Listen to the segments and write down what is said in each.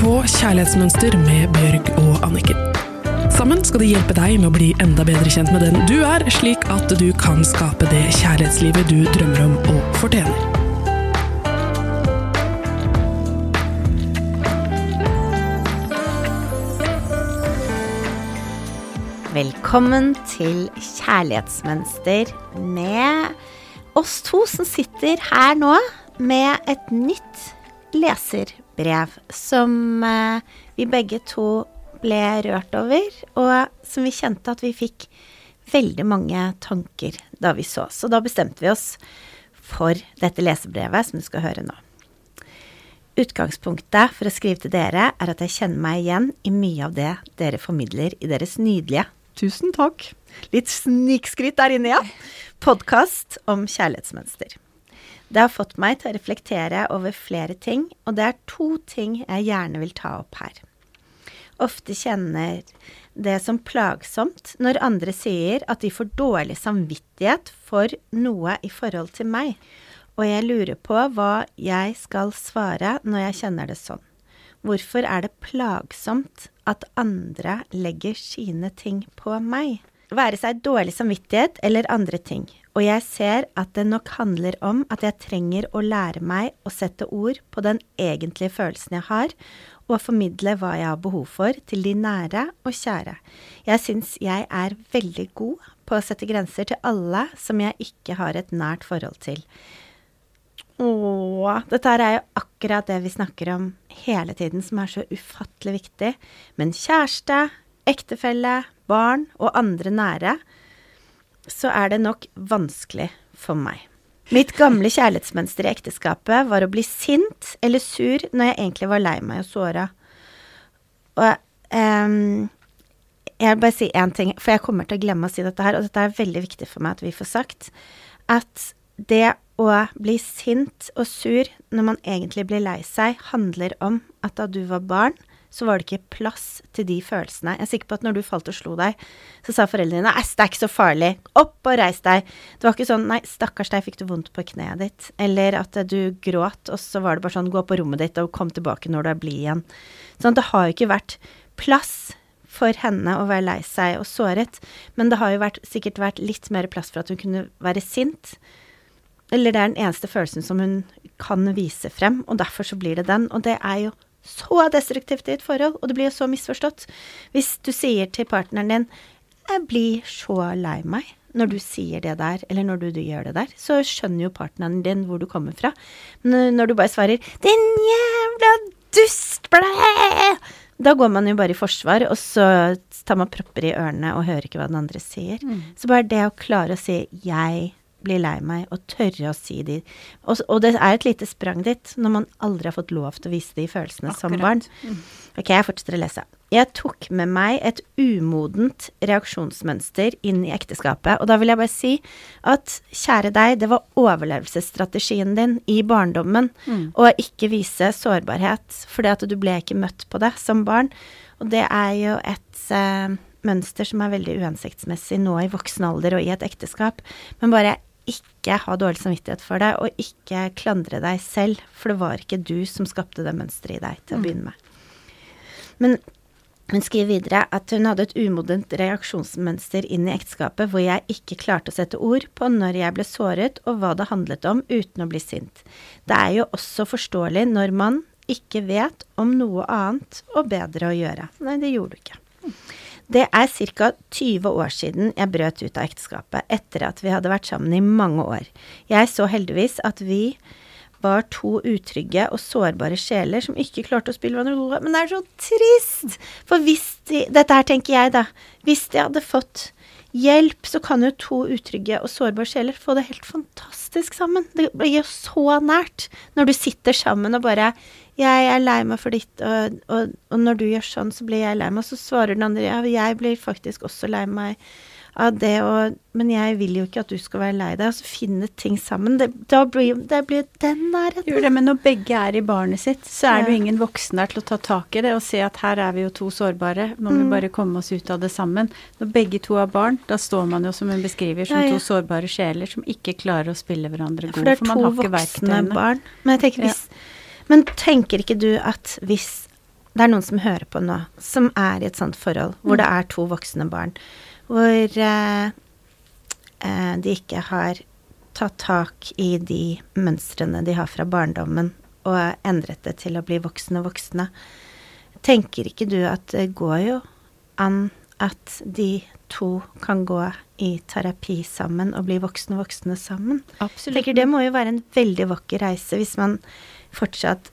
på Kjærlighetsmønster med Bjørg og Anniken. Sammen skal de hjelpe deg med å bli enda bedre kjent med den du er, slik at du kan skape det kjærlighetslivet du drømmer om og fortjener. Velkommen til Kjærlighetsmønster med oss to som sitter her nå med et nytt leserbrev som eh, vi begge to ble rørt over, og som vi kjente at vi fikk veldig mange tanker da vi så. Så da bestemte vi oss for dette lesebrevet som du skal høre nå. Utgangspunktet for å skrive til dere er at jeg kjenner meg igjen i mye av det dere formidler i deres nydelige Tusen takk. Litt snikskryt der inne, ja. Podkast om kjærlighetsmønster. Det har fått meg til å reflektere over flere ting, og det er to ting jeg gjerne vil ta opp her. Ofte kjenner det som plagsomt når andre sier at de får dårlig samvittighet for noe i forhold til meg, og jeg lurer på hva jeg skal svare når jeg kjenner det sånn. Hvorfor er det plagsomt at andre legger sine ting på meg? Være seg dårlig samvittighet eller andre ting. Og jeg ser at det nok handler om at jeg trenger å lære meg å sette ord på den egentlige følelsen jeg har, og formidle hva jeg har behov for til de nære og kjære. Jeg syns jeg er veldig god på å sette grenser til alle som jeg ikke har et nært forhold til. Åh, dette er jo akkurat det vi snakker om hele tiden, som er så ufattelig viktig. Men kjæreste, ektefelle, barn og andre nære, så er det nok vanskelig for meg. Mitt gamle kjærlighetsmønster i ekteskapet var å bli sint eller sur når jeg egentlig var lei meg og såra. Og um, jeg vil bare si én ting, for jeg kommer til å glemme å si dette her, og dette er veldig viktig for meg at vi får sagt, at det å bli sint og sur når man egentlig blir lei seg, handler om at da du var barn, så var det ikke plass til de følelsene. Jeg er sikker på at når du falt og slo deg, så sa foreldrene dine æsj, det er ikke så farlig, opp og reis deg. Det var ikke sånn nei, stakkars deg, fikk du vondt på kneet ditt. Eller at du gråt, og så var det bare sånn gå på rommet ditt og kom tilbake når du er blid igjen. Sånn, det har jo ikke vært plass for henne å være lei seg og såret, men det har jo vært, sikkert vært litt mer plass for at hun kunne være sint. Eller det er den eneste følelsen som hun kan vise frem, og derfor så blir det den. Og det er jo så destruktivt i et forhold, og det blir jo så misforstått. Hvis du sier til partneren din 'Jeg blir så lei meg' når du sier det der, eller når du, du gjør det der, så skjønner jo partneren din hvor du kommer fra. Men når du bare svarer 'Din jævla dustblæ', da går man jo bare i forsvar, og så tar man propper i ørene og hører ikke hva den andre sier. Mm. Så bare det å klare å si 'jeg blir lei meg, og tørre å si de og, og, det er et lite sprang dit når man aldri har fått lov til å vise de følelsene Akkurat. som barn. Ok, jeg fortsetter å lese. Jeg tok med meg et umodent reaksjonsmønster inn i ekteskapet. Og da vil jeg bare si at kjære deg, det var overlevelsesstrategien din i barndommen mm. å ikke vise sårbarhet, fordi at du ble ikke møtt på det som barn. Og det er jo et eh, mønster som er veldig uhensiktsmessig nå i voksen alder og i et ekteskap. Men bare ikke ha dårlig samvittighet for det, og ikke klandre deg selv, for det var ikke du som skapte det mønsteret i deg til å mm. begynne med. Men hun skriver videre at hun hadde et umodent reaksjonsmønster inn i ekteskapet hvor jeg ikke klarte å sette ord på når jeg ble såret og hva det handlet om, uten å bli sint. Det er jo også forståelig når man ikke vet om noe annet og bedre å gjøre. Nei, det gjorde du ikke. Det er ca. 20 år siden jeg brøt ut av ekteskapet, etter at vi hadde vært sammen i mange år. Jeg så heldigvis at vi var to utrygge og sårbare sjeler som ikke klarte å spille hverandre gode. Men det er så trist! For hvis de Dette her tenker jeg, da. Hvis de hadde fått hjelp, så kan jo to utrygge og sårbare sjeler få det helt fantastisk sammen. Det blir jo så nært når du sitter sammen og bare jeg er lei meg for ditt, og, og, og, når du gjør sånn, så blir jeg lei meg. Så svarer den andre ja, jeg blir faktisk også lei meg av det, og Men jeg vil jo ikke at du skal være lei deg. Altså finne ting sammen. Det, da blir, det blir den nærheten. Jo, det, men når begge er i barnet sitt, så er det jo ingen voksen der til å ta tak i det og se at her er vi jo to sårbare, må mm. vi bare komme oss ut av det sammen. Når begge to har barn, da står man jo som hun beskriver, som to sårbare sjeler som ikke klarer å spille hverandre gode. For det er to voksne barn. Men jeg tenker hvis ja men tenker ikke du at hvis det er noen som hører på nå, som er i et sånt forhold hvor det er to voksne barn, hvor eh, eh, de ikke har tatt tak i de mønstrene de har fra barndommen, og endret det til å bli voksne voksne. Tenker ikke du at det går jo an at de to kan gå i terapi sammen og bli voksne voksne sammen? Absolutt. tenker Det må jo være en veldig vakker reise hvis man fortsatt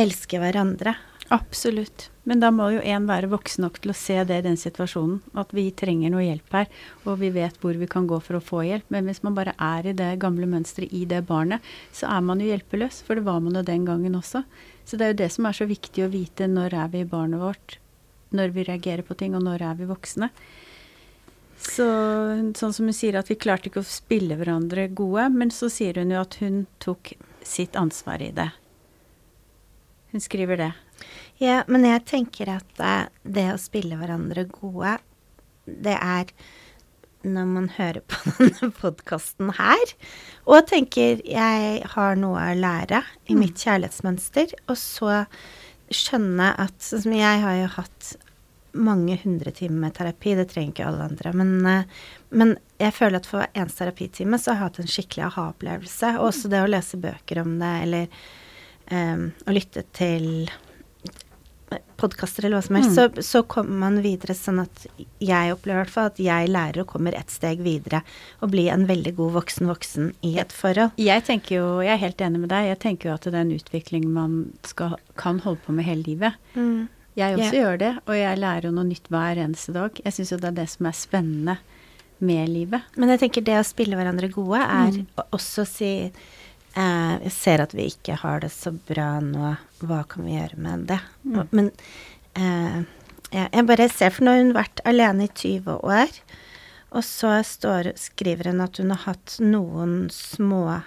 elske hverandre. Absolutt. Men da må jo en være voksen nok til å se det i den situasjonen. At vi trenger noe hjelp her, og vi vet hvor vi kan gå for å få hjelp. Men hvis man bare er i det gamle mønsteret i det barnet, så er man jo hjelpeløs. For det var man jo den gangen også. Så det er jo det som er så viktig å vite. Når er vi i barnet vårt? Når vi reagerer på ting, og når er vi voksne? Så, sånn som hun sier at vi klarte ikke å spille hverandre gode, men så sier hun jo at hun tok sitt ansvar i det. Hun skriver det. Ja, men jeg tenker at eh, det å spille hverandre gode, det er når man hører på denne podkasten her, og tenker jeg har noe å lære i mitt kjærlighetsmønster, og så skjønne at Sånn som jeg har jo hatt mange hundre timer med terapi, det trenger ikke alle andre, men, eh, men jeg føler at for hver eneste terapitime så har jeg hatt en skikkelig aha-opplevelse. Og også det å lese bøker om det, eller um, og lytte til podkaster eller hva som helst, Mm. så, så kommer man videre sånn at jeg opplever i hvert fall at jeg lærer og kommer ett steg videre og blir en veldig god voksen voksen i et forhold. Jeg tenker jo, jeg er helt enig med deg, jeg tenker jo at det er en utvikling man skal, kan holde på med hele livet. Jeg også yeah. gjør det, og jeg lærer jo noe nytt hver eneste dag. Jeg syns jo det er det som er spennende med livet. Men jeg tenker det å spille hverandre gode er Mm. å også si eh, Jeg ser at vi ikke har det så bra nå, hva kan vi gjøre med det? Mm. Men eh, jeg, jeg bare ser, for nå har hun vært alene i 20 år, og så står, skriver hun at hun har hatt noen små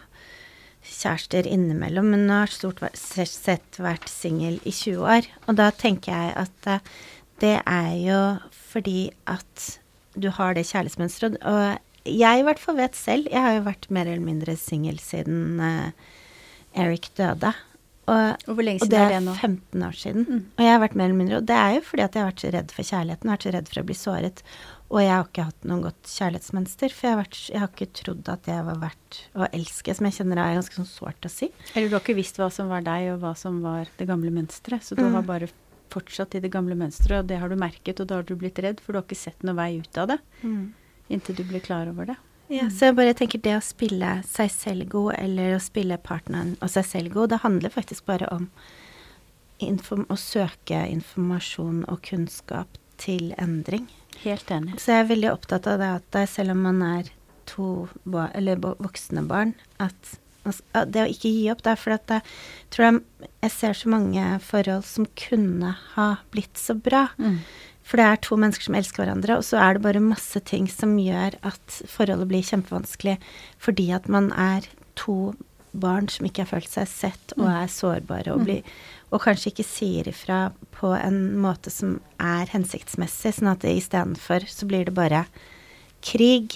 kjærester innimellom, men hun har stort sett vært singel i 20 år. Og da tenker jeg at eh, det er jo fordi at du har det kjærlighetsmønsteret. Og jeg i hvert fall vet selv, jeg har jo vært mer eller mindre singel siden uh, Eric døde. Og, Og og det er det nå? 15 år siden. Mm. Og jeg har vært mer eller mindre Og det er jo fordi at jeg har vært så redd for kjærligheten, vært så redd for å bli såret. Og jeg har ikke hatt noe godt kjærlighetsmønster, for jeg har, vært, jeg har ikke trodd at jeg var verdt å elske, som jeg kjenner er ganske sånn sårt å si. Eller du har ikke visst hva som var deg, og hva som var det gamle mønsteret. Så du Mm. har bare fortsatt i det gamle mønsteret, og det har du merket, og da har du blitt redd, for du har ikke sett noen vei ut av det inntil du blir klar over det. Ja, så jeg bare tenker det å spille seg selv god, eller å spille partneren og seg selv god, det handler faktisk bare om inform å søke informasjon og kunnskap til endring. Helt enig. Så jeg er veldig opptatt av det at det, selv om man er to eller voksne barn, at at det å ikke gi opp, det er fordi at jeg tror jeg, jeg ser så mange forhold som kunne ha blitt så bra. Mm. For det er to mennesker som elsker hverandre, og så er det bare masse ting som gjør at forholdet blir kjempevanskelig fordi at man er to barn som ikke har følt seg sett og er sårbare og, blir, og kanskje ikke sier ifra på en måte som er hensiktsmessig, sånn at istedenfor så blir det bare krig.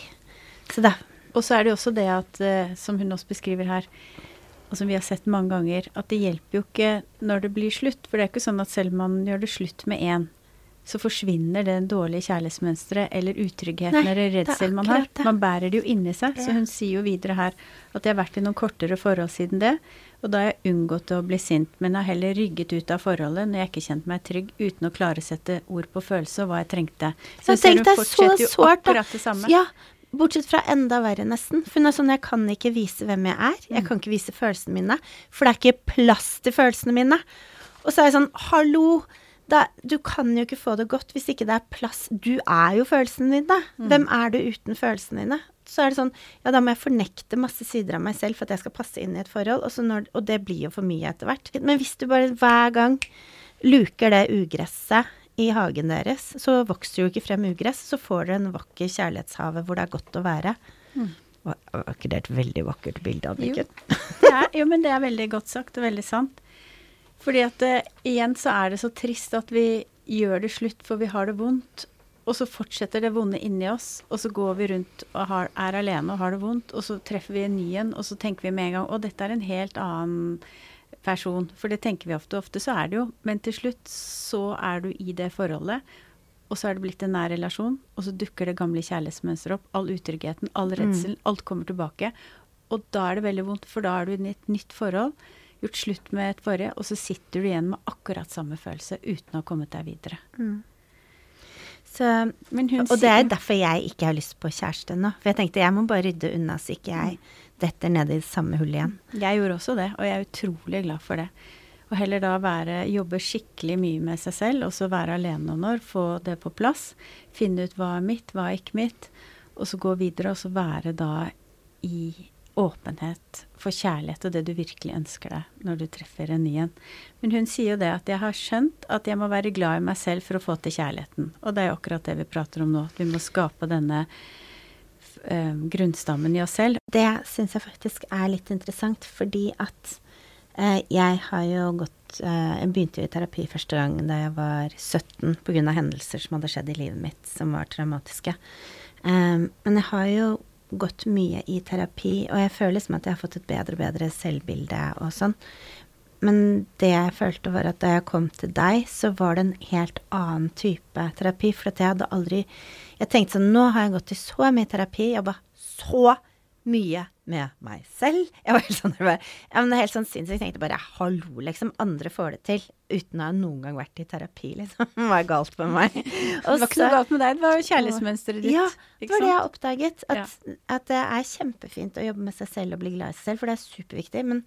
Så da. Og så er det også det at, eh, som hun også beskriver her, og som vi har sett mange ganger, at det hjelper jo ikke når det blir slutt. For det er ikke sånn at selv om man gjør det slutt med én, så forsvinner det dårlige kjærlighetsmønsteret eller utryggheten Nei, eller redselen er redsel man har. det. Man bærer det jo inni seg. Så hun sier jo videre her at jeg har vært i noen kortere forhold siden det, og da har jeg unngått å bli sint, men har heller rygget ut av forholdet når jeg ikke kjente meg trygg, uten å klare å sette ord på følelse og hva jeg trengte. Så jeg tenk hun deg så sårt, da. det. Ja, bortsett fra enda verre, nesten. For hun er sånn, jeg kan ikke vise hvem jeg er. Jeg kan ikke vise følelsene mine, for det er ikke plass til følelsene mine. Og så er jeg sånn, hallo, da, du kan jo ikke få det godt hvis ikke det er plass. Du er jo følelsene dine. Hvem er du uten følelsene dine? Så er det sånn, ja da må jeg fornekte masse sider av meg selv for at jeg skal passe inn i et forhold, og, så når, og det blir jo for mye etter hvert. Men hvis du bare hver gang luker det ugresset i hagen deres, så vokser jo ikke frem ugress, så får dere en vakker kjærlighetshave hvor det er godt å være. Mm. var ikke det et veldig vakkert bilde, Anniken? Jo. jo, men det er veldig godt sagt og veldig sant. Fordi at uh, igjen så er det så trist at vi gjør det slutt, for vi har det vondt. Og så fortsetter det vonde inni oss, og så går vi rundt og har, er alene og har det vondt, og så treffer vi en ny en, og så tenker vi med en gang å, dette er en helt annen person, for det tenker vi ofte. Ofte så er det jo, men til slutt så er du i det forholdet, og så er det blitt en nær relasjon, og så dukker det gamle kjærlighetsmønsteret opp. All utryggheten, all redselen, alt kommer tilbake. Og da er det veldig vondt, for da er du i et nytt forhold, gjort slutt med et forrige, og så sitter du igjen med akkurat samme følelse uten å ha kommet deg videre. Så, og det er derfor jeg ikke har lyst på kjæreste nå. For jeg tenkte jeg må bare rydde unna så ikke jeg detter ned i samme hull igjen. Jeg gjorde også det, og jeg er utrolig glad for det. Og heller da være, jobbe skikkelig mye med seg selv, og så være alene noen år, få det på plass. Finne ut hva er mitt, hva er ikke mitt, og så gå videre, og så være da i åpenhet for kjærlighet og det du virkelig ønsker deg når du treffer en ny en. Men hun sier jo det at jeg har skjønt at jeg må være glad i meg selv for å få til kjærligheten. Og det er jo akkurat det vi prater om nå. At vi må skape denne eh, grunnstammen i oss selv. Det syns jeg faktisk er litt interessant, fordi at eh, jeg har jo gått eh, Jeg begynte jo i terapi første gang da jeg var 17 pga. hendelser som hadde skjedd i livet mitt som var traumatiske. Um, men jeg har jo gått mye i terapi, og jeg føler liksom at jeg har fått et bedre og bedre selvbilde og sånn. Men det jeg følte, var at da jeg kom til deg, så var det en helt annen type terapi. For at jeg hadde aldri Jeg tenkte sånn Nå har jeg gått i så mye terapi, jobba så mye med meg selv. Jeg var helt sånn, var, ja, men helt sånn sinnssykt. Jeg tenkte bare hallo, liksom. Andre får det til uten å ha noen gang vært i terapi, liksom. Hva er galt med meg? Og det var ikke noe galt med deg, det var jo kjærlighetsmønsteret ditt. Ja, det var det jeg oppdaget. At, ja. at, det er kjempefint å jobbe med seg selv og bli glad i seg selv, for det er superviktig. Men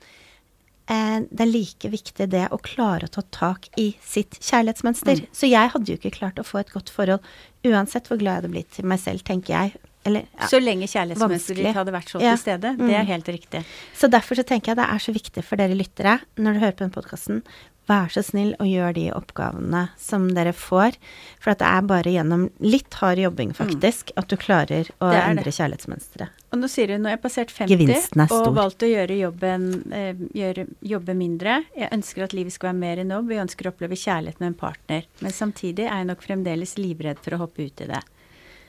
eh, det er like viktig det å klare å ta tak i sitt kjærlighetsmønster. Mm. Så jeg hadde jo ikke klart å få et godt forhold uansett hvor glad jeg hadde blitt til meg selv, tenker jeg, eller, ja, så lenge kjærlighetsmønsteret ditt hadde vært så ja. til stede. Det er mm. helt riktig. Så derfor så tenker jeg det er så viktig for dere lyttere, når du hører på den podkasten, vær så snill og gjør de oppgavene som dere får. For at det er bare gjennom litt hard jobbing, faktisk, mm. at du klarer å endre kjærlighetsmønsteret. Og nå sier du nå er jeg passert 50 og valgt å gjøre jobben eh, gjøre, jobbe mindre. Jeg ønsker at livet skal være mer enn jobb. Vi ønsker å oppleve kjærlighet med en partner. Men samtidig er jeg nok fremdeles livredd for å hoppe ut i det.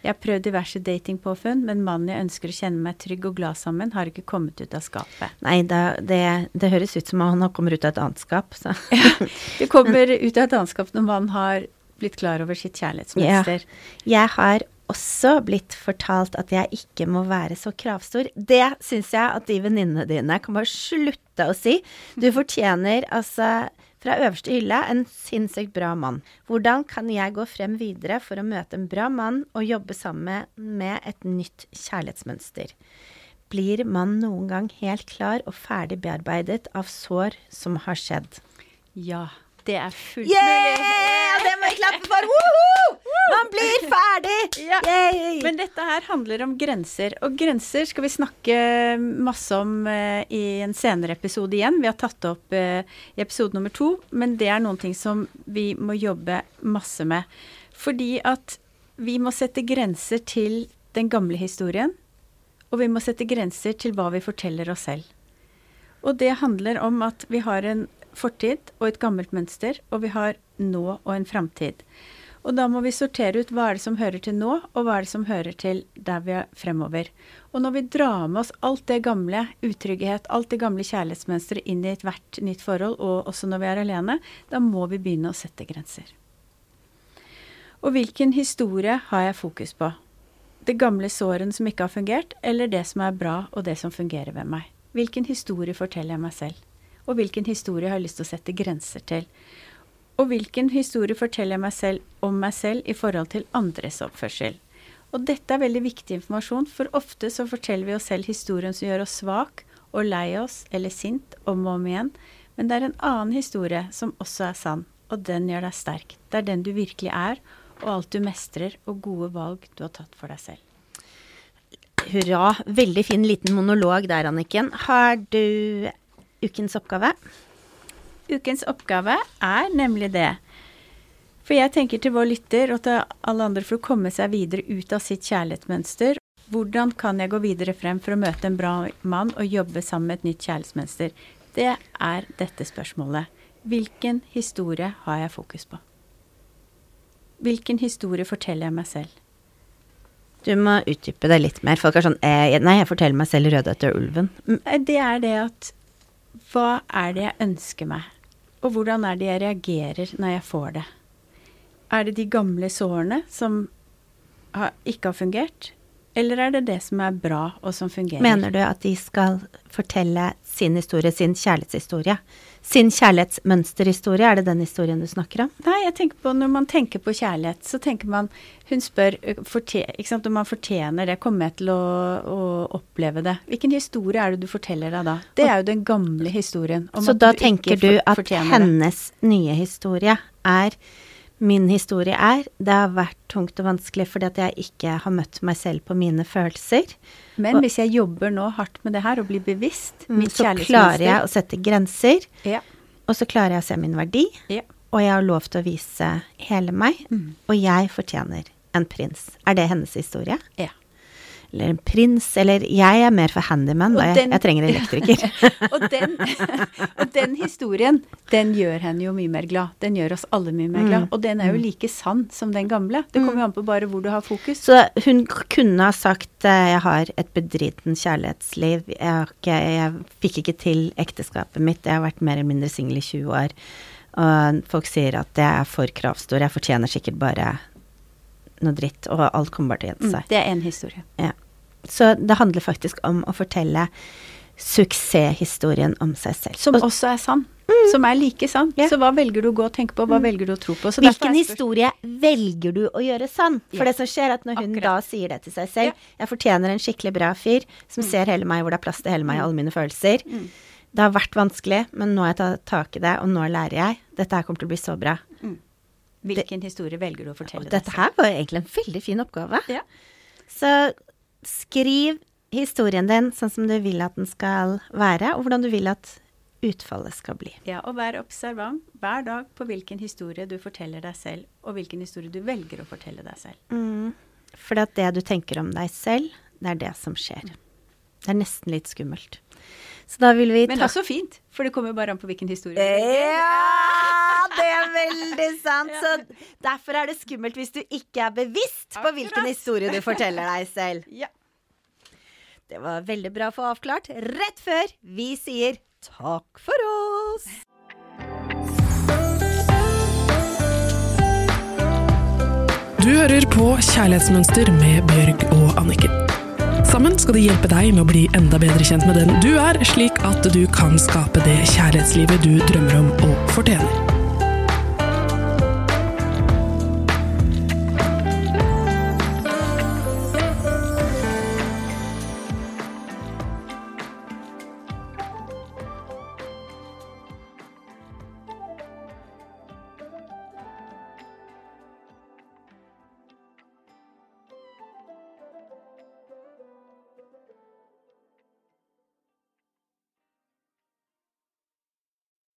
Jeg har prøvd diverse datingpåfunn, men mannen jeg ønsker å kjenne meg trygg og glad sammen, har ikke kommet ut av skapet. Nei, det, det, det høres ut som om han kommer ut av et annet skap, så. ja, det kommer ut av et annet skap når man har blitt klar over sitt kjærlighetsmønster. Ja. Jeg har også blitt fortalt at jeg ikke må være så kravstor. Det syns jeg at de venninnene dine kan bare slutte å si. Du fortjener altså fra øverste hylle, en sinnssykt bra mann. Hvordan kan jeg gå frem videre for å møte en bra mann og jobbe sammen med et nytt kjærlighetsmønster? Blir man noen gang helt klar og ferdig bearbeidet av sår som har skjedd? Ja. Det er fullt yeah! mulig. Det må vi klappe for! Woohoo! Man blir ferdig! Ja. Men dette her handler om grenser. Og grenser skal vi snakke masse om uh, i en senere episode igjen. Vi har tatt det opp uh, i episode nummer to, men det er noen ting som vi må jobbe masse med. Fordi at vi må sette grenser til den gamle historien, og vi må sette grenser til hva vi forteller oss selv. Og det handler om at vi har en fortid og et gammelt mønster, og vi har nå og en framtid. Og da må vi sortere ut hva er det som hører til nå, og hva er det som hører til der vi er fremover. Og når vi drar med oss alt det gamle, utrygghet, alt det gamle kjærlighetsmønsteret inn i ethvert nytt forhold, og også når vi er alene, da må vi begynne å sette grenser. Og hvilken historie har jeg fokus på? Det gamle såren som ikke har fungert, eller det som er bra, og det som fungerer ved meg? Hvilken historie forteller jeg meg selv? Og hvilken historie jeg har lyst til å sette grenser til. Og hvilken historie forteller jeg meg selv om meg selv i forhold til andres oppførsel. Og dette er veldig viktig informasjon, for ofte så forteller vi oss selv historien som gjør oss svak og lei oss eller sint om og om igjen, men det er en annen historie som også er sann, og den gjør deg sterk. Det er den du virkelig er, og alt du mestrer, og gode valg du har tatt for deg selv. Hurra. Veldig fin liten monolog der, Anniken. Har du ukens oppgave? Ukens oppgave er nemlig det. For jeg tenker til vår lytter og til alle andre for å komme seg videre ut av sitt kjærlighetsmønster. Hvordan kan jeg gå videre frem for å møte en bra mann og jobbe sammen med et nytt kjærlighetsmønster? Det er dette spørsmålet. Hvilken historie har jeg fokus på? Hvilken historie forteller jeg meg selv? Du må utdype det litt mer. Folk er sånn eh, Nei, jeg forteller meg selv Rødhette og ulven. Det er det at Hva er det jeg ønsker meg? Og hvordan er det jeg reagerer når jeg får det? Er det de gamle sårene som har, ikke har fungert? Eller er det det som er bra, og som fungerer? Mener du at de skal fortelle sin historie, sin kjærlighetshistorie? Sin kjærlighetsmønsterhistorie, er det den historien du snakker om? Nei, jeg tenker på når man tenker på kjærlighet, så tenker man Hun spør sant, om man fortjener det. Kommer jeg til å, å, oppleve det? Hvilken historie er det du forteller deg da? Det er jo den gamle historien. så da du tenker du at hennes nye historie er min historie er. Det har vært tungt og vanskelig fordi at jeg ikke har møtt meg selv på mine følelser. Men og, hvis jeg jobber nå hardt med det her og blir bevisst mm, Så klarer jeg å sette grenser. Ja. Og så klarer jeg å se min verdi. Ja. Og jeg har lov til å vise hele meg. Mm. Og jeg fortjener en prins. Er det hennes historie? Ja eller en prins, eller Jeg er mer for handyman, da. Jeg, jeg, trenger elektriker. og, den, og, den, historien, den gjør henne jo mye mer glad. Den gjør oss alle mye mer glad. Mm. Og den er jo mm. like sann som den gamle. Det kommer jo an på bare hvor du har fokus. Så hun kunne ha sagt eh, jeg har et bedriten kjærlighetsliv, jeg, ikke, jeg fikk ikke til ekteskapet mitt, jeg har vært mer eller mindre singel i 20 år. Og folk sier at jeg er for kravstor, jeg fortjener sikkert bare noe dritt, og alt kommer bare til å gjenta seg. Mm, det er én historie. Ja. Så det handler faktisk om å fortelle suksesshistorien om seg selv. Som også er sann. Mm. Som er like sann. Yeah. Så hva velger du å gå og tenke på, hva mm. velger du å tro på? Hvilken historie velger du å gjøre sann? For yeah. det som skjer, er at når hun Akkurat. da sier det til seg selv yeah. 'Jeg fortjener en skikkelig bra fyr som mm. ser hele meg, hvor det er plass til hele meg, og alle mine følelser'. Mm. Det har vært vanskelig, men nå har jeg tatt tak i det, og nå lærer jeg. Dette her kommer til å bli så bra. Mm. Hvilken det, historie velger du å fortelle deg selv? Dette her var egentlig en veldig fin oppgave. Ja. Så skriv historien din sånn som du vil at den skal være, og hvordan du vil at utfallet skal bli. Ja, og vær observant hver dag på hvilken historie du forteller deg selv, og hvilken historie du velger å fortelle deg selv. Mm. For det du tenker om deg selv, det er det som skjer. Det er nesten litt skummelt. Så da vil vi ta Men også fint, for det kommer jo bare an på hvilken historie. Ja, det er veldig sant. Så derfor er det skummelt hvis du ikke er bevisst på hvilken historie du forteller deg selv. Ja. Det var veldig bra å få avklart rett før vi sier takk for oss. Du hører på Kjærlighetsmønster med Bjørg og Anniken. Sammen skal de hjelpe deg med å bli enda bedre kjent med den du er, slik at du kan skape det kjærlighetslivet du drømmer om og fortjener.